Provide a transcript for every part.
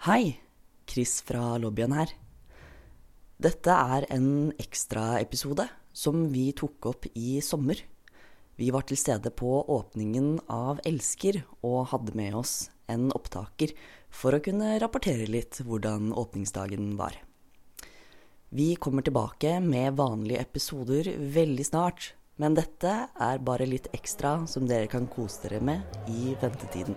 Hei, Chris fra lobbyen her. Dette er en ekstraepisode som vi tok opp i sommer. Vi var til stede på åpningen av Elsker og hadde med oss en opptaker for å kunne rapportere litt hvordan åpningsdagen var. Vi kommer tilbake med vanlige episoder veldig snart, men dette er bare litt ekstra som dere kan kose dere med i ventetiden.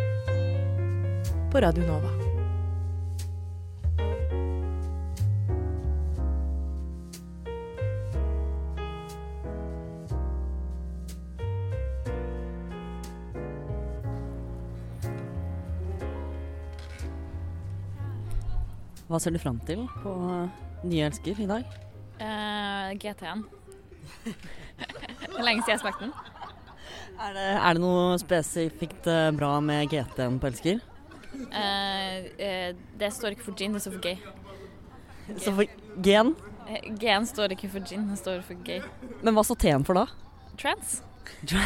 på Radio Nova. Hva ser du fram til på Nye elsker i dag? Uh, GT-en. det er lenge siden jeg smakte den. Er det, er det noe spesifikt eh, bra med GT-en på Elsker? Eh, eh, det står ikke for gin, det står for gay. Så for gen? Gen står ikke for gin, det står for gay. Men hva står T-en for da? Trans?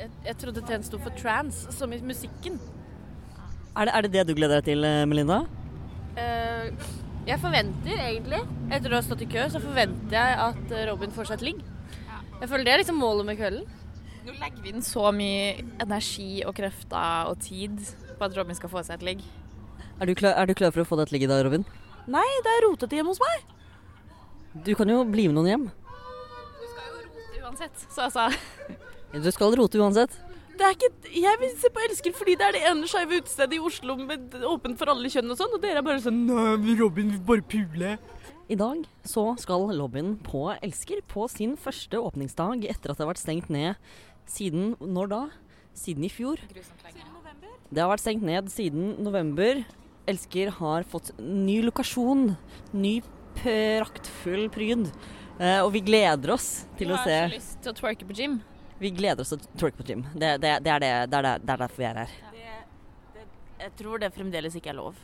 Jeg, jeg trodde den sto for trans, som i musikken. Er det, er det det du gleder deg til, eh, Melinda? Uh, jeg forventer egentlig, etter å ha stått i kø, så forventer jeg at eh, Robin fortsatt ligger. Jeg føler det er liksom målet med kvelden. Nå legger vi inn så mye energi og krefter og tid på at Robin skal få seg et ligg. Er du, klar, er du klar for å få deg et ligg i dag, Robin? Nei, det er rotete hjemme hos meg. Du kan jo bli med noen hjem. Du skal jo rote Uansett, så altså Du skal rote uansett. Det er ikke, jeg vil se på Elsker fordi det er det ene skeive utestedet i Oslo med åpent for alle kjønn og sånn, og dere er bare sånn Nei, Robin vil bare pule. I dag så skal lobbyen på Elsker på sin første åpningsdag etter at det har vært stengt ned siden når da? Siden i fjor. Det har vært stengt ned siden november. Elsker har fått ny lokasjon. Ny praktfull pryd. Eh, og vi gleder oss til å har se så lyst til å twerke på gym. Vi gleder oss til å twerke på gym. Det, det, det, er det, det, er er derfor vi er her. Jeg tror det fremdeles ikke er lov.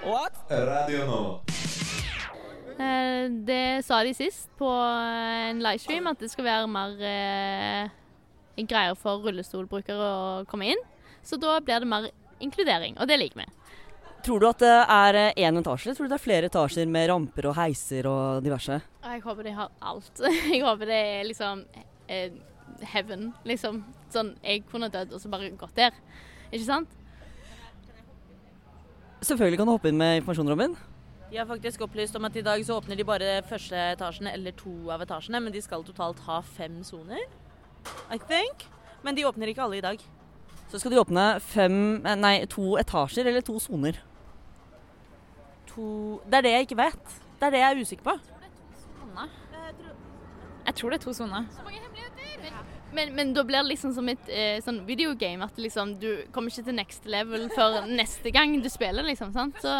What? Radio nå. Eh, Det sa de sist på en livestream, at det skal være mer eh, greier for rullestolbrukere å komme inn. Så da blir det mer inkludering, og det liker vi. Tror du at det er én etasje? Tror du det er flere etasjer med ramper og heiser og diverse? Jeg håper de har alt. Jeg håper det er liksom eh, heaven, liksom. Sånn, jeg kunne dødd og så bare gått der. Ikke sant? Selvfølgelig kan du hoppe inn med informasjon, Robin. De har faktisk opplyst om at i dag så åpner de bare første etasjene eller to av etasjene, men de skal totalt ha fem soner. I think. Men de åpner ikke alle i dag. Så skal de åpne fem, eh, nei, to etasjer eller to soner. To Det er det jeg ikke vet. Det er det jeg er usikker på. Jeg tror det er to soner. Men, men da blir det liksom som et eh, sånn videogame, at liksom, du kommer ikke til next level før neste gang du spiller, liksom. sant? Så,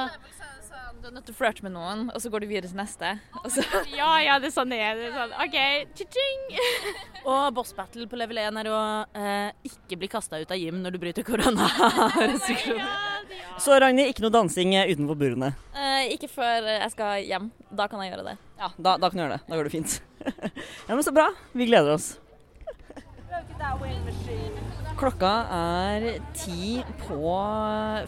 Du er nødt til å flørte med noen, og så går du videre til neste. Og så ja, ja, det er sånn det er. Det er sånn, OK, cha-ching! Og boss battle på level 1 er å eh, ikke bli kasta ut av gym når du bryter koronarestriksjoner. Så Ragnhild, ikke noe dansing eh, utenfor burene. Eh, Ikke før jeg skal hjem. Da kan jeg gjøre det. Ja, da, da kan du gjøre det. Da går det fint. ja, men Så bra. Vi gleder oss. Klokka er ti på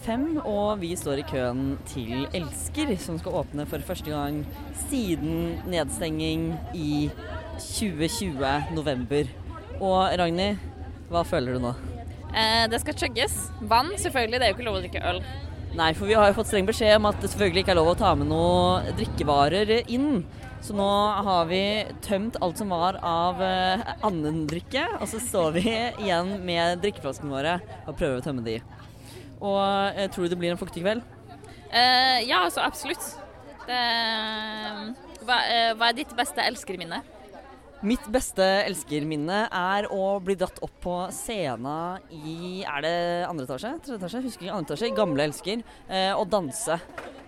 fem, og vi står i køen til Elsker, som skal åpne for første gang siden nedstenging i 2020 november. Og Ragnhild, hva føler du nå? Eh, det skal chugges. Vann, selvfølgelig. Det er jo ikke lov å drikke øl. Nei, for vi har jo fått streng beskjed om at det selvfølgelig ikke er lov å ta med noe drikkevarer inn. Så nå har vi tømt alt som var av eh, annen drikke, og så står vi igjen med drikkeflaskene våre og prøver å tømme de. Og eh, tror du det blir en fuktig kveld? Eh, ja, altså absolutt. Det, hva, eh, hva er ditt beste elskerminne? Mitt beste elskerminne er å bli dratt opp på scenen i Er det andre etasje? Tredje etasje? Husker ikke. Andre etasje. Gamle elsker. Eh, og danse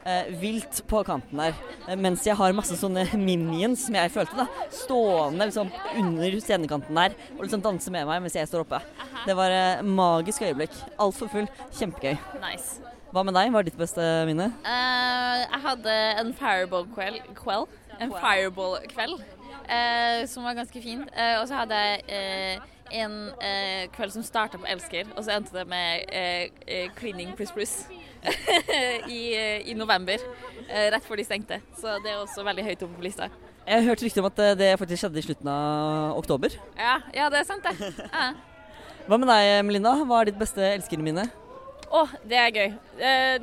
eh, vilt på kanten der. Eh, mens jeg har masse sånne minions, som jeg følte, da. Stående liksom under scenekanten der og liksom danse med meg mens jeg står oppe. Det var eh, magisk øyeblikk. Altfor full. Kjempegøy. Nice. Hva med deg? Hva er ditt beste minne? Uh, jeg hadde en fireball-kveld. Kveld? En fireball-kveld Uh, som var ganske fin. Uh, og så hadde jeg eh, en eh, kveld som starta på Elsker, og så endte det med eh, eh, cleaning pluss pluss i, eh, i november. eh, rett før de stengte. Så det er også veldig høyt oppe på lista. Jeg har hørt rykter om at eh, det faktisk skjedde i slutten av oktober. Ja, ja det er sant, det. Ja. Hva med deg, Melinda? Hva er ditt beste elskerminne? Å, det er gøy.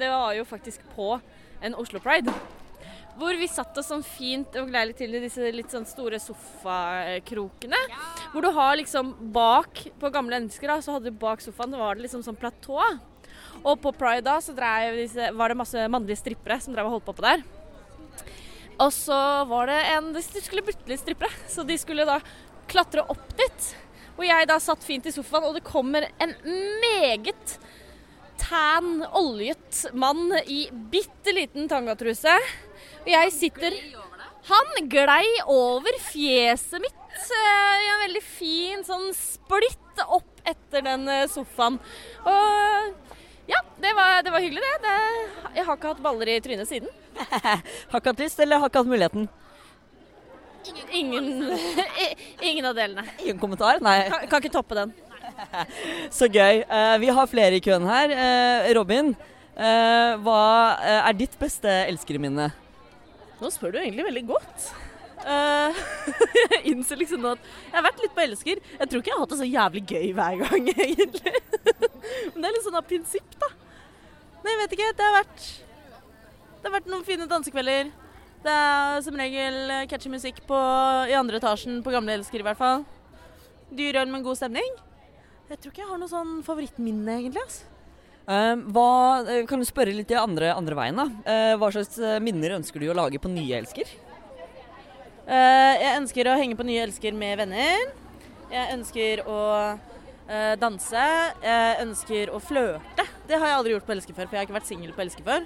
Det var jo faktisk på en Oslo Pride. Hvor vi satt oss sånn fint og glei litt til i disse litt sånn store sofakrokene. Hvor du har liksom bak På gamle ønsker da, så hadde du bak sofaen var det liksom sånn platå. Og på Pride da så disse, var det masse mannlige strippere som drev og holdt på på der. Og så var det en De skulle bytte litt strippere, så de skulle da klatre opp dit. Og jeg da satt fint i sofaen, og det kommer en meget tan, oljet mann i bitte liten tangatruse. Og jeg sitter Han glei over fjeset mitt eh, i en veldig fin sånn splitt opp etter den eh, sofaen. Og ja, det var, det var hyggelig, det. det. Jeg har ikke hatt baller i trynet siden. Har ikke hatt lyst, eller har ikke hatt muligheten? Ingen, ingen av delene. Ingen kommentar? Nei. Kan, kan ikke toppe den. Så gøy. Uh, vi har flere i køen her. Uh, Robin, uh, hva er ditt beste elskerminne? Nå spør du egentlig veldig godt. Eh, jeg innser liksom nå at jeg har vært litt på elsker. Jeg tror ikke jeg har hatt det så jævlig gøy hver gang, egentlig. Men det er litt sånn av prinsipp, da. Nei, jeg vet ikke. Det har vært Det har vært noen fine dansekvelder. Det er som regel catchy musikk på, i andre etasjen på Gamle Elsker, i hvert fall. Dyr øl med god stemning. Jeg tror ikke jeg har noe sånn favorittminne, egentlig. altså. Eh, hva, eh, kan du spørre litt i andre, andre veien, da? Uh, hva slags minner ønsker du å lage på nye elsker? Uh, jeg ønsker å henge på nye elsker med venner. Jeg ønsker å danse. Jeg ønsker å flørte. Det har jeg aldri gjort på Elske før, for jeg har ikke vært singel på Elske før.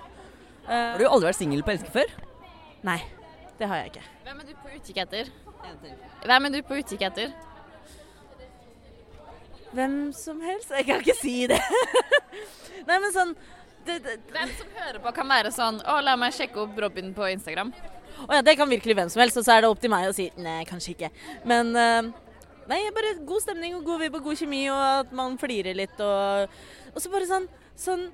Eh, Har du aldri vært singel på Elske før? Nei, det har jeg ikke. Hvem er du på utkikk etter? Hvem er du på utkikk etter? Hvem som helst? Jeg kan ikke si det. Nei, men sånn det, det, Hvem som hører på kan være sånn Å, la meg sjekke opp Robin på Instagram. Å ja, det kan virkelig hvem som helst, og så er det opp til meg å si nei, kanskje ikke. Men eh, nei, bare god stemning og god vibb og god kjemi, og at man flirer litt og Og så bare sånn, sånn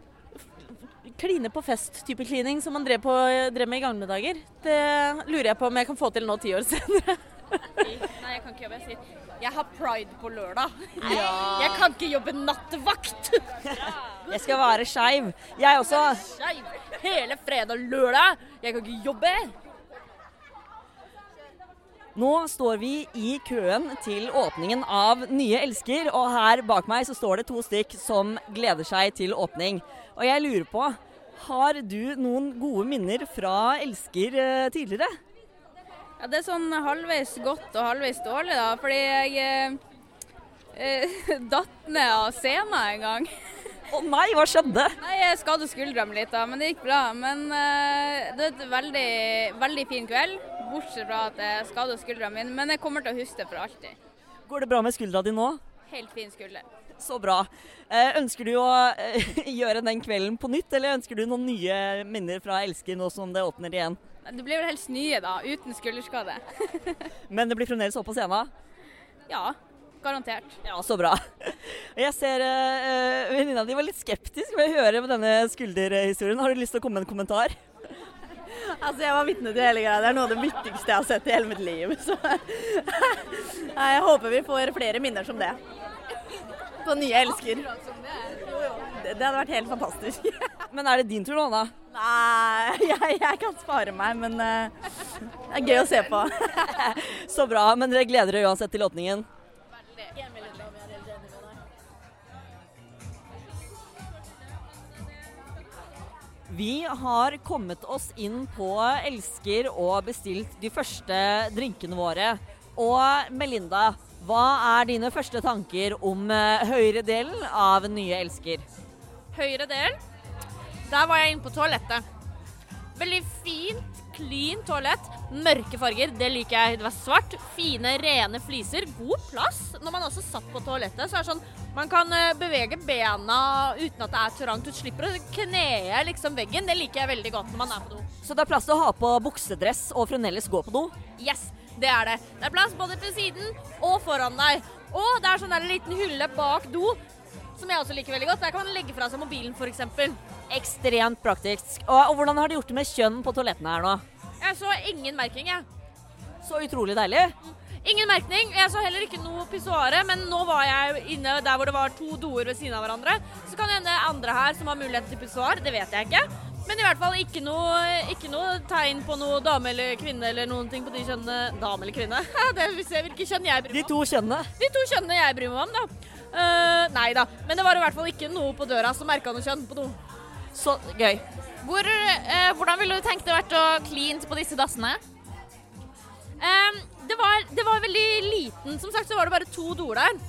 Kline på fest-type klining som man drev, på, drev med i gamle dager. Det lurer jeg på om jeg kan få til nå ti år senere. Nei, jeg kan ikke jobbe. Jeg sier jeg har pride på lørdag. Jeg kan ikke jobbe nattevakt. Jeg skal være skeiv. Jeg også. Skeiv hele fredag og lørdag. Jeg kan ikke jobbe. Nå står vi i køen til åpningen av Nye elsker, og her bak meg så står det to stykk som gleder seg til åpning. Og jeg lurer på, har du noen gode minner fra elsker eh, tidligere? Ja, det er sånn halvveis godt og halvveis dårlig, da. Fordi jeg eh, datt ned av scenen en gang. Å nei, hva skjedde? Nei, Jeg skadet skuldrene litt, da, men det gikk bra. Men eh, det er et veldig, veldig fin kveld, bortsett fra at jeg skadet skuldra mi. Men jeg kommer til å huske det for alltid. Går det bra med skuldra di nå? Helt fin skulder. Så bra. Eh, ønsker du å eh, gjøre den kvelden på nytt, eller ønsker du noen nye minner fra elsker nå som det åpner igjen? Det blir vel helst nye, da, uten skulderskade. Men det blir fremdeles opp på scenen? Ja, garantert. Ja, så bra. Jeg ser uh, venninna di var litt skeptisk ved å høre med denne skulderhistorien. Har du lyst til å komme med en kommentar? Altså, jeg var vitne til hele greia. Det er noe av det viktigste jeg har sett i hele mitt liv. Så jeg håper vi får flere minner som det. På nye elsker. Det, det hadde vært helt fantastisk. Men er det din tur nå, da? Nei, jeg, jeg kan spare meg, men uh, det er gøy å se på. Så bra. Men dere gleder dere uansett til åpningen? Vi har kommet oss inn på Elsker og bestilt de første drinkene våre. Og Melinda, hva er dine første tanker om eh, høyredelen av Nye elsker? Høyre del, der var jeg inne på toalettet. Veldig fint, clean toalett. Mørke farger, det liker jeg. Det var svart. Fine, rene fliser. God plass. Når man også satt på toalettet, så er det sånn man kan eh, bevege bena uten at det er trangt. Du slipper å knee liksom veggen. Det liker jeg veldig godt når man er på do. Så det er plass til å ha på buksedress og fremdeles gå på do? Yes, det er det. Det er plass både på siden og foran deg. Og det er sånn der liten hylle bak do, som jeg også liker veldig godt. Der kan man legge fra seg mobilen, f.eks. Ekstremt praktisk. Og, og hvordan har de gjort det med kjønn på toalettene her nå? Jeg så ingen merking, jeg. Så utrolig deilig. Ingen merkning. Jeg så heller ikke noe pissoare, men nå var jeg inne der hvor det var to doer ved siden av hverandre. Så kan det hende andre her som har mulighet til pissoar, det vet jeg ikke. Men i hvert fall ikke noe, ikke noe tegn på noe dame eller kvinne eller noen ting på de kjønnene Dame eller kvinne? det vil se hvilke kjønn jeg bryr meg om. De to kjønnene. De to kjønnene jeg bryr meg om, da. Eh, nei da. Men det var i hvert fall ikke noe på døra som merka noe kjønn på do. Så gøy. Hvor, eh, hvordan ville du tenkt det vært å cleant på disse dassene? Ehm, det, var, det var veldig liten. Som sagt så var det bare to doer der.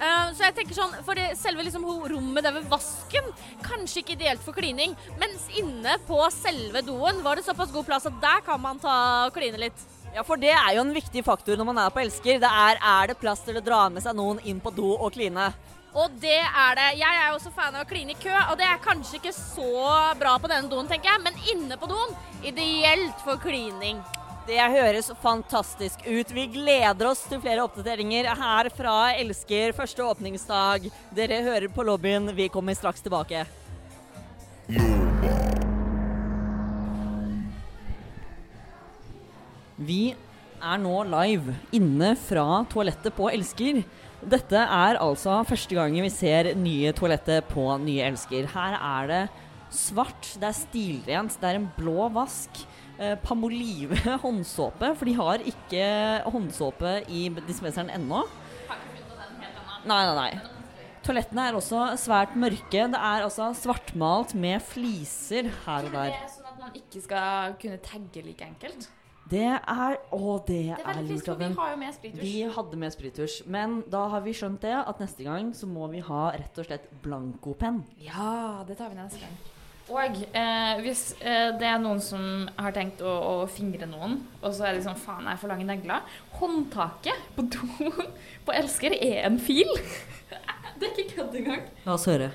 Eh, så jeg tenker sånn, for det, selve liksom rommet der ved vasken, kanskje ikke ideelt for klining. Mens inne på selve doen var det såpass god plass at der kan man ta og kline litt. Ja, for det er jo en viktig faktor når man er på Elsker. Det er er det plass til å dra med seg noen inn på do og kline. Og det er det. Jeg er også fan av å kline i kø, og det er kanskje ikke så bra på denne doen, tenker jeg. Men inne på doen, ideelt for klining. Det høres fantastisk ut. Vi gleder oss til flere oppdateringer her fra Elsker første åpningsdag. Dere hører på lobbyen. Vi kommer straks tilbake. Vi er nå live inne fra toalettet på Elsker. Dette er altså første gangen vi ser nye toaletter på Nye Elsker. Her er det svart, det er stilrent, det er en blå vask. Eh, Pamolive håndsåpe, for de har ikke håndsåpe i dispenseren ennå. Nei, nei, nei. Toalettene er også svært mørke. Det er altså svartmalt med fliser her og der. Sånn at man ikke skal kunne tagge like enkelt. Det er Å, det, Det er lurt av vi dem. har jo med sprittusj. Vi hadde med sprittusj. Men da har vi skjønt det at neste gang så må vi ha rett og slett blankopenn. Ja, det tar vi neste gang. Og eh, hvis eh, det er noen som har tenkt å, å fingre noen, og så er det sånn faen, jeg for lange negler Håndtaket på do på Elsker er en fil. det er ikke kødd engang. La oss høre.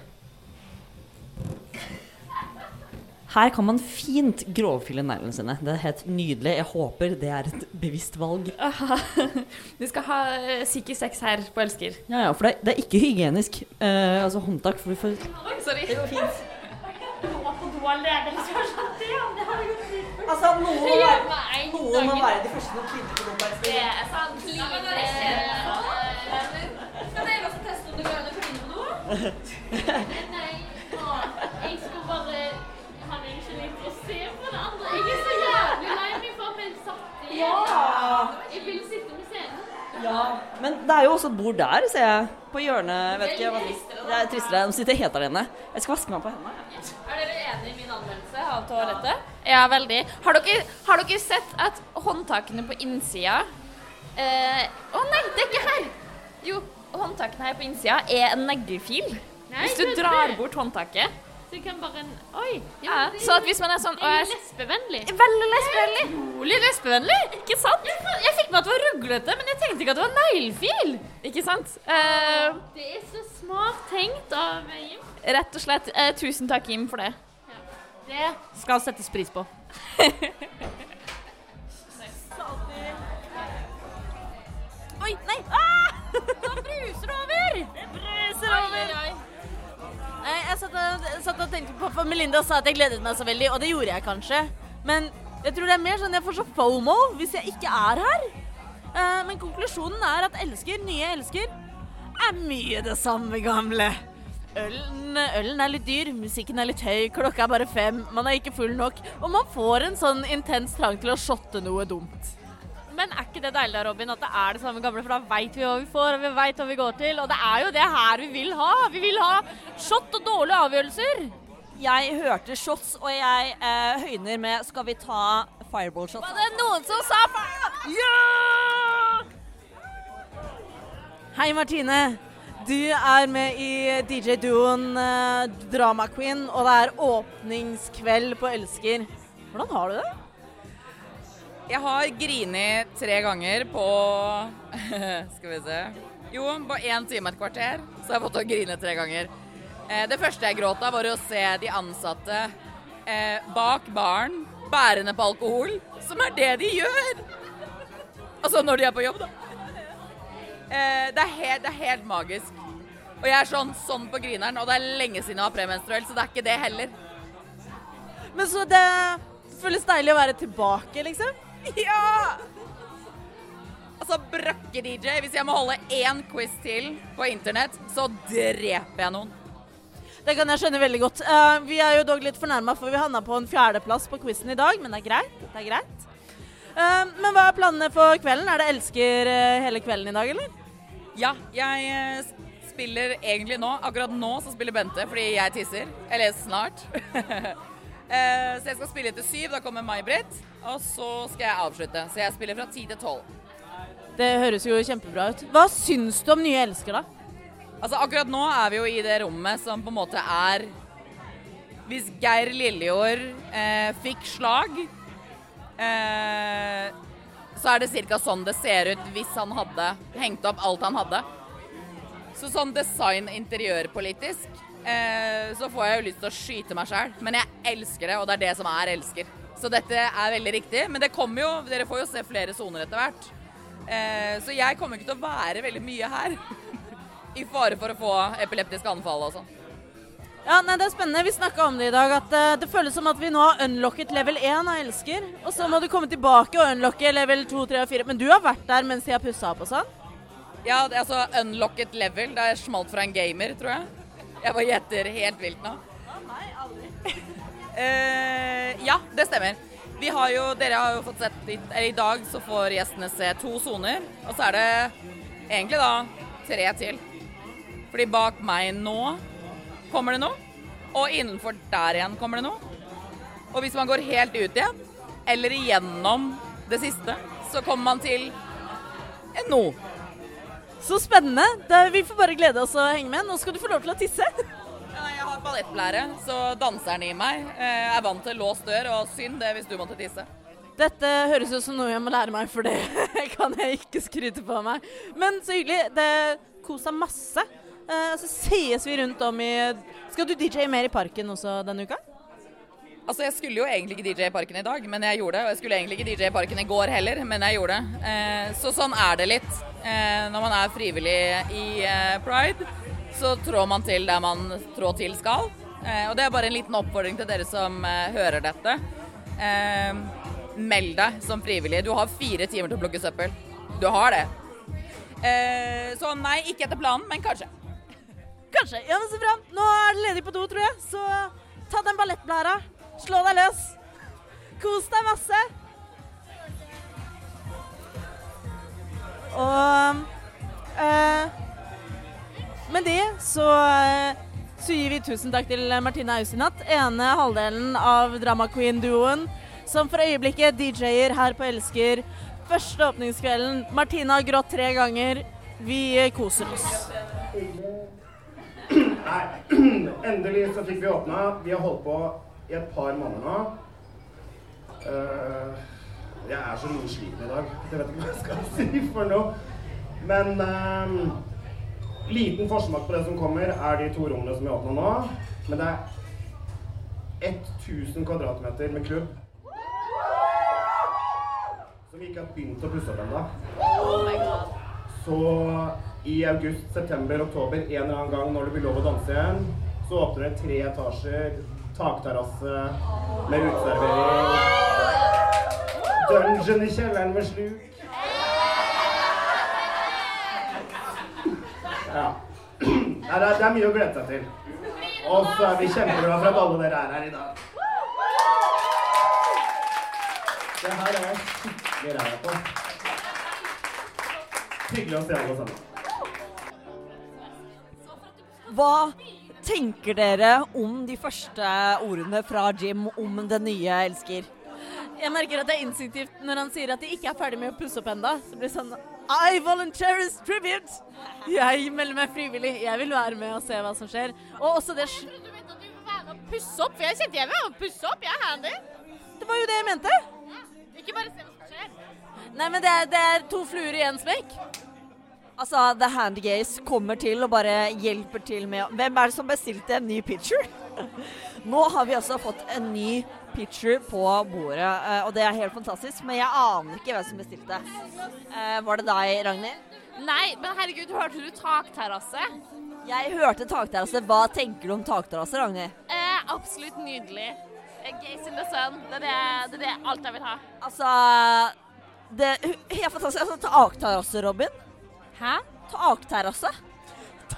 Her kan man fint grovfylle neglene sine. Det er helt nydelig. Jeg håper det er et bevisst valg. Aha. Du skal ha eh, psykisk sex her på Elsker. Ja, ja, for det, det er ikke hygienisk. Uh, altså håndtak. For får Oi, sorry. Det går fint. Altså, noen må være, noen må være de første noen kvinner på do. Det er sant. Skal dere også teste om det går an å kline på do? I Jeg vil sitte med scenen. Ja, men det er jo også et bord der, ser jeg. På hjørnet. Vet ikke, hva det er tristere. De sitter helt alene. Jeg skal vaske meg på hendene. Er dere enig i min anmeldelse av toalettet? Ja, veldig. Har dere, har dere sett at håndtakene på innsida eh, Å nei, det er ikke her! Jo, håndtakene her på innsida er en neglefil. Hvis du drar bort håndtaket. Så jeg kan bare Oi. Ja, så at hvis man er sånn og Jeg er lesbevennlig. Veldig lesbevennlig. Utrolig lesbevennlig. Ikke sant? Jeg fikk med at det var ruglete, men jeg tenkte ikke at det var neglefil. Ikke sant? Uh, Det er så smart tenkt av Jim. rett og slett Uh, tusen takk, Jim, for det. Det skal settes pris på. Oi, nei! Ah! Nå bruser det over! Det bruser over. Nei, Jeg satt og, satt og tenkte på For Melinda sa at jeg gledet meg så veldig, og det gjorde jeg kanskje. Men jeg tror det er mer sånn jeg får så fomo hvis jeg ikke er her. Eh, men konklusjonen er at elsker, nye elsker, er mye det samme gamle. Ølen, ølen er litt dyr, musikken er litt høy, klokka er bare fem, man er ikke full nok, og man får en sånn intens trang til å shotte noe dumt. Men er ikke det deilig da, Robin, at det er det samme gamle, for da veit vi hva vi får, og vi veit hva vi går til, og det er jo det her vi vil ha. Vi vil ha shot og dårlige avgjørelser. Jeg hørte shots, og jeg eh, høyner med 'Skal vi ta fireball shots'? Var det noen som sa fireball? Ja! Hei, Martine. Du er med i DJ-duoen eh, Drama Queen, og det er åpningskveld på Elsker. Hvordan har du det? Jeg har grinet tre ganger på Skal vi se Jo, på én time et kvarter så har jeg fått å grine tre ganger. Eh, det første jeg gråt av, var å se de ansatte eh, bak baren bærende på alkohol, som er det de gjør! Altså når de er på jobb, da. Eh, det, er helt, det er helt magisk. Og jeg er sånn, sånn på grineren, og det er lenge siden jeg var premenstruell, så det er ikke det heller. Men så det føles deilig å være tilbake, liksom? Ja! Altså, brakke-DJ. Hvis jeg må holde én quiz til på internett, så dreper jeg noen. Det kan jeg skjønne veldig godt. Uh, vi er jo dog litt fornærma, for vi havna på en fjerdeplass på quizen i dag, men det er greit. Det er greit. Uh, men hva er planene for kvelden? Er det Elsker eh, hele kvelden i dag, eller? Ja, jeg spiller egentlig nå. Akkurat nå så spiller Bente fordi jeg tisser. Eller snart. Eh, så jeg skal spille til syv. Da kommer May-Britt. Og så skal jeg avslutte. Så jeg spiller fra ti til tolv. Det høres jo kjempebra ut. Hva syns du om nye Elsker, da? Altså Akkurat nå er vi jo i det rommet som på en måte er Hvis Geir Lillejord eh, fikk slag, eh, så er det ca. sånn det ser ut hvis han hadde hengt opp alt han hadde. Så sånn design interiørpolitisk eh, så får jeg jo lyst til å skyte meg sjæl. Men jeg elsker det, og det er det som er elsker. Så dette er veldig riktig. Men det kommer jo, dere får jo se flere soner etter hvert. Eh, så jeg kommer ikke til å være veldig mye her. I fare for å få epileptiske anfall og sånn. Ja, nei, Det er spennende. Vi snakka om det i dag. at uh, Det føles som at vi nå har unlocket level 1 av Elsker. Og så må du komme tilbake og unlocke level 2, 3 og 4. Men du har vært der mens de har pussa opp og sånn? Ja, det er altså unlocket level. Det er smalt fra en gamer, tror jeg. Jeg bare gjetter helt vilt nå. Nei, aldri. ja, det stemmer. Har jo, dere har jo fått sett litt, eller I dag så får gjestene se to soner, og så er det egentlig da tre til. Fordi bak meg nå kommer det noe, og innenfor der igjen kommer det noe. Og hvis man går helt ut igjen, eller igjennom det siste, så kommer man til en no. Så spennende. Det, vi får bare glede oss å henge med. Nå skal du få lov til å tisse. Ja, jeg har ballettblære, så danseren i meg eh, er vant til låst dør, og synd det hvis du måtte tisse. Dette høres ut som noe jeg må lære meg, for det kan jeg ikke skryte på meg. Men så hyggelig. Det kosa masse. Eh, så sees vi rundt om i Skal du DJ mer i parken også denne uka? Altså, Jeg skulle jo egentlig ikke DJ i dag, men jeg gjorde det. Og jeg skulle egentlig ikke DJ i går heller, men jeg gjorde det. Eh, så sånn er det litt. Eh, når man er frivillig i eh, pride, så trår man til der man trår til skal. Og det er bare en liten oppfordring til dere som hører dette. Meld deg som frivillig. Du har fire timer til å plukke søppel. Du har det. Så nei, ikke etter planen, men kanskje. Kanskje. Ja, men Så bra. Nå er det ledig på do, tror jeg. Så ta den ballettblæra. Slå deg løs. Kos deg masse. Og øh, med det så, eh, så gir vi tusen takk til Martine Ausinat, ene halvdelen av Drama Queen-duoen, som for øyeblikket DJ-er her på Elsker. Første åpningskvelden. Martine har grått tre ganger. Vi koser oss. Nei, endelig så fikk vi åpna. Vi har holdt på i et par måneder nå. Uh, jeg er så sliten i dag. Jeg vet ikke hva jeg skal si for noe. Men eh, liten forsmak på det som kommer, er de to rommene som jeg åpna nå. Men det er 1000 kvadratmeter med klubb. Som vi ikke har begynt å pusse opp ennå. Så i august, september, oktober, en eller annen gang når det blir lov å danse igjen, så åpner det tre etasjer, takterrasse med uteservering. Dungeon i kjelleren med sluk. Ja. Det, er, det er mye å glede seg til. Og så er vi kjempeglade for at alle dere er her i dag. Det her er skikkelig ræva på. Hyggelig å se alle sammen. Hva tenker dere om de første ordene fra Jim om den nye elsker? Jeg merker at det er instinktivt når han sier at de ikke er ferdig med å pusse opp ennå. Så blir det sånn I volunteer as tribute. Jeg melder meg frivillig. Jeg vil være med og se hva som skjer. Og også det Du mente at du vil være med og pusse opp, for jeg kjente jeg vil være med og pusse opp. Jeg er handy. Det var jo det jeg mente. Ja. Ikke bare se hva som skjer. Nei, men det er, det er to fluer i én smekk. Altså, The Handy Gaze kommer til og bare hjelper til med Hvem er det som bestilte en ny pitcher? Nå har vi altså fått en ny pitcher på bordet, eh, og det er helt fantastisk. Men jeg aner ikke hvem som bestilte. Eh, Var det deg, Ragnhild? Nei, men herregud, hørte du takterrasse? Jeg hørte takterrasse. Hva tenker du om takterrasse, Ragnhild? Eh, absolutt nydelig. Eh, Gaze in the sun. Det er det, det, er det alt jeg vil ha. Altså det, Helt fantastisk. Altså, takterrasse, Robin. Hæ? Takterrasse.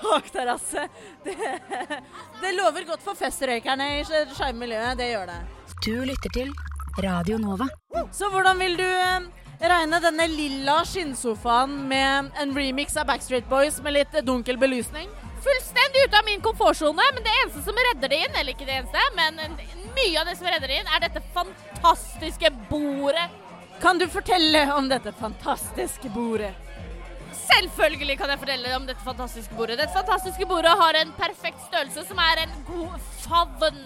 Takterrasse. Det, det lover godt for festrøykerne i sjarmmiljøet. Det gjør det. Du lytter til Radio Nova. Så hvordan vil du eh, regne denne lilla skinnsofaen med en remix av Backstreet Boys med litt dunkel belysning? Fullstendig ute av min komfortsone, men det eneste som redder det inn, eller ikke det eneste, men mye av det som redder det inn, er dette fantastiske bordet. Kan du fortelle om dette fantastiske bordet? Selvfølgelig kan jeg fortelle om dette fantastiske bordet. Dette fantastiske bordet har en perfekt størrelse, som er en god favn.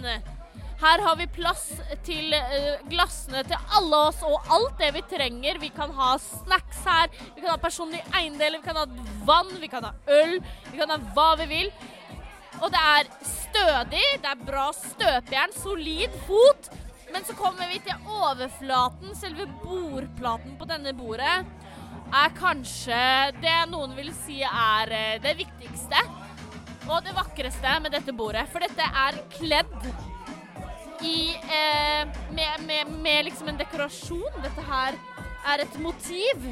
Her har vi plass til uh, glassene til alle oss og alt det vi trenger. Vi kan ha snacks her, vi kan ha personlige eiendeler, vi kan ha vann, vi kan ha øl, vi kan ha hva vi vil. Og det er stødig, det er bra støpejern, solid fot. Men så kommer vi til overflaten, selve bordplaten på denne bordet er kanskje det noen vil si er eh, det viktigste og det vakreste med dette bordet. For dette er kledd i eh, med, med, med, liksom en dekorasjon. Dette her er et motiv.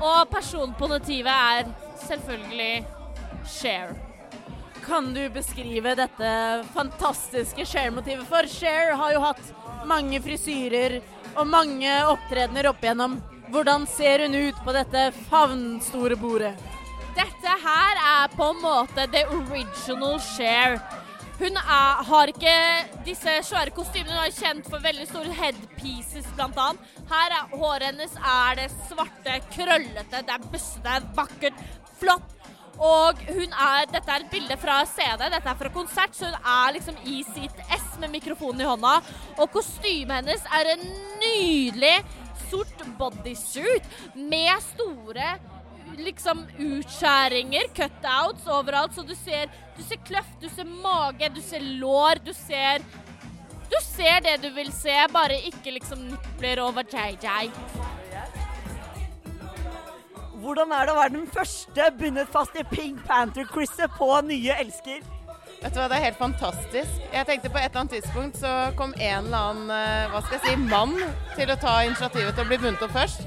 Og personen på motivet er selvfølgelig Cher. Kan du beskrive dette fantastiske Cher-motivet? For Cher har jo hatt mange frisyrer og mange opptredener opp igjennom. Hvordan ser hun ut på dette favnstore bordet? Dette her er på en måte the original Cher. Hun er, har ikke disse svære kostymene. Hun er kjent for veldig store headpieces, annet. Her er håret hennes er det svarte, krøllete, det er bøssete, er vakkert, flott. Og hun er, dette er et bilde fra CD, dette er fra konsert, så hun er liksom i sitt ess med mikrofonen i hånda. Og kostymet hennes er en nydelig sort bodysuit med store liksom utskjæringer, cutouts overalt, så du ser, du ser kløft, du ser mage, du ser lår, du ser Du ser det du vil se, bare ikke liksom nipler over JJ. Hvordan er det å være den første bundet fast i Pink Panther-krysset på Nye elsker? Vet du hva, Det er helt fantastisk. Jeg tenkte På et eller annet tidspunkt så kom en eller annen eh, hva skal jeg si, mann til å ta initiativet til å bli bundet opp først.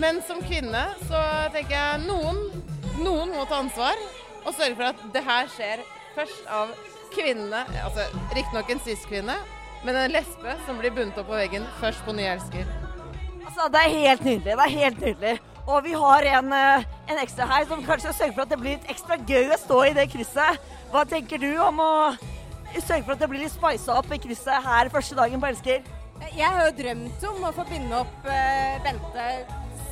Men som kvinne så tenker jeg noen, noen må ta ansvar og sørge for at det her skjer først av kvinnene. Altså riktignok en cis-kvinne, men en lesbe som blir bundet opp på veggen først på Nye elsker. Altså, Det er helt nydelig. Det er helt nydelig. Og vi har en, eh, en ekstra her som kanskje sørger for at det blir litt ekstra gøy å stå i det krysset. Hva tenker du om å sørge for at det blir litt spisa opp i krysset her første dagen på Elsker? Jeg har jo drømt om å få binde opp uh, Bente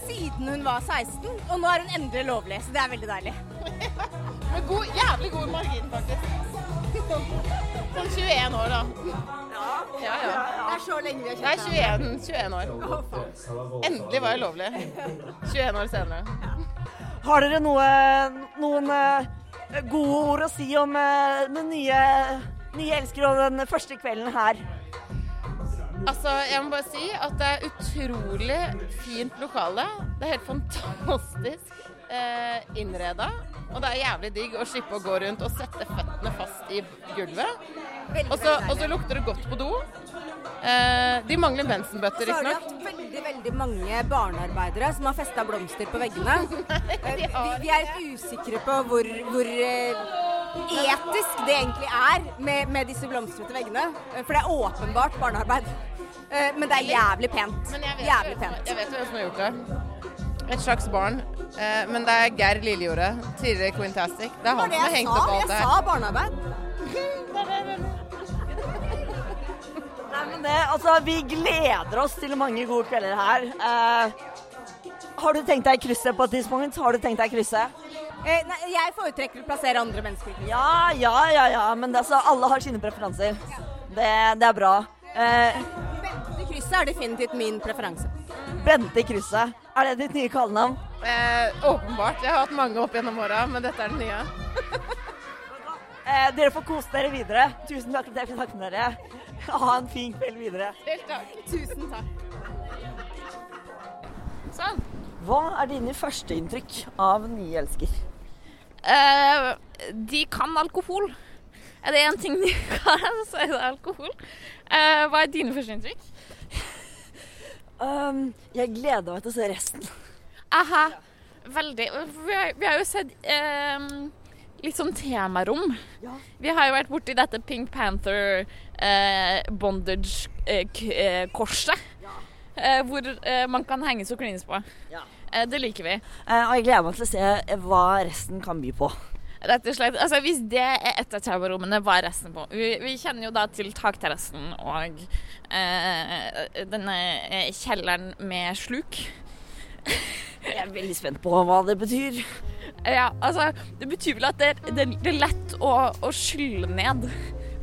siden hun var 16, og nå er hun endelig lovlig, så det er veldig deilig. Med god, jævlig god margin, faktisk. Sånn 21 år, da. Ja, ja, ja. Det er så lenge vi har kjent kjent hverandre. 21, 21 år. Endelig var jeg lovlig. 21 år senere. Har dere noe, noen uh, gode ord å si om uh, den nye, nye elsker og den første kvelden her? Altså, jeg må bare si at det er utrolig fint lokale. Det er helt fantastisk eh, innreda. Og det er jævlig digg å slippe å gå rundt og sette føttene fast i gulvet. Og så, lukter det godt på do. Eh, de mangler bensenbøtter, Så har de hatt veldig veldig mange barnearbeidere som har festa blomster på veggene. Eh, vi, vi er litt usikre på hvor, hvor eh, etisk det egentlig er med, med disse blomstrete veggene. Eh, For det er åpenbart barnearbeid. Men det er jævlig pent. Jævlig jo- pent. jeg vet hvem som har gjort det. Et slags barn. Men det er Geir Lillejordet, tidligere Quintastic. Det er han det som har hengt opp alt Jeg sa barnearbeid. Nei, men det, altså, vi gleder oss til mange gode kvelder her. Eh, Har du tenkt deg krysset på et tidspunkt? Har du tenkt deg krysset? Eh, nei, jeg foretrekker å plassere andre mennesker. Ja, ja, ja, ja. Men det, altså, alle har sine preferanser. Det, det er bra. Eh, Bente krysset er definitivt min preferanse. Bente krysset. Er det ditt nye kallenavn? Eh, åpenbart. Jeg har hatt mange opp gjennom åra, men dette er den nye. Eh, dere får kose dere videre. Tusen takk for at jeg fikk snakke med dere. Ha en fin kveld videre. Helt takk. Tusen takk. Sånn. Hva er dine førsteinntrykk av nye elsker? Uh, de kan alkohol. Er det én ting de kan, så er det alkohol. Uh, hva er dine førsteinntrykk? Um, jeg gleder meg til å se resten. Aha. Veldig. Vi har, vi har jo sett um, litt sånn temarom. Vi har jo vært borti dette Pink Panther eh, bondage-korset. Eh, hvor eh, man kan henges og klines på. Eh, det liker vi. Eh, og jeg gleder meg til å se eh, hva resten kan by på. Rett og slett. Altså, hvis det er et av temarommene, hva er resten på? Vi, vi kjenner jo da til takterrassen og eh, denne eh, kjelleren med sluk. Jeg er veldig spent på hva det betyr. Ja, altså, det betyr vel at det, det, det er lett å, å skylle ned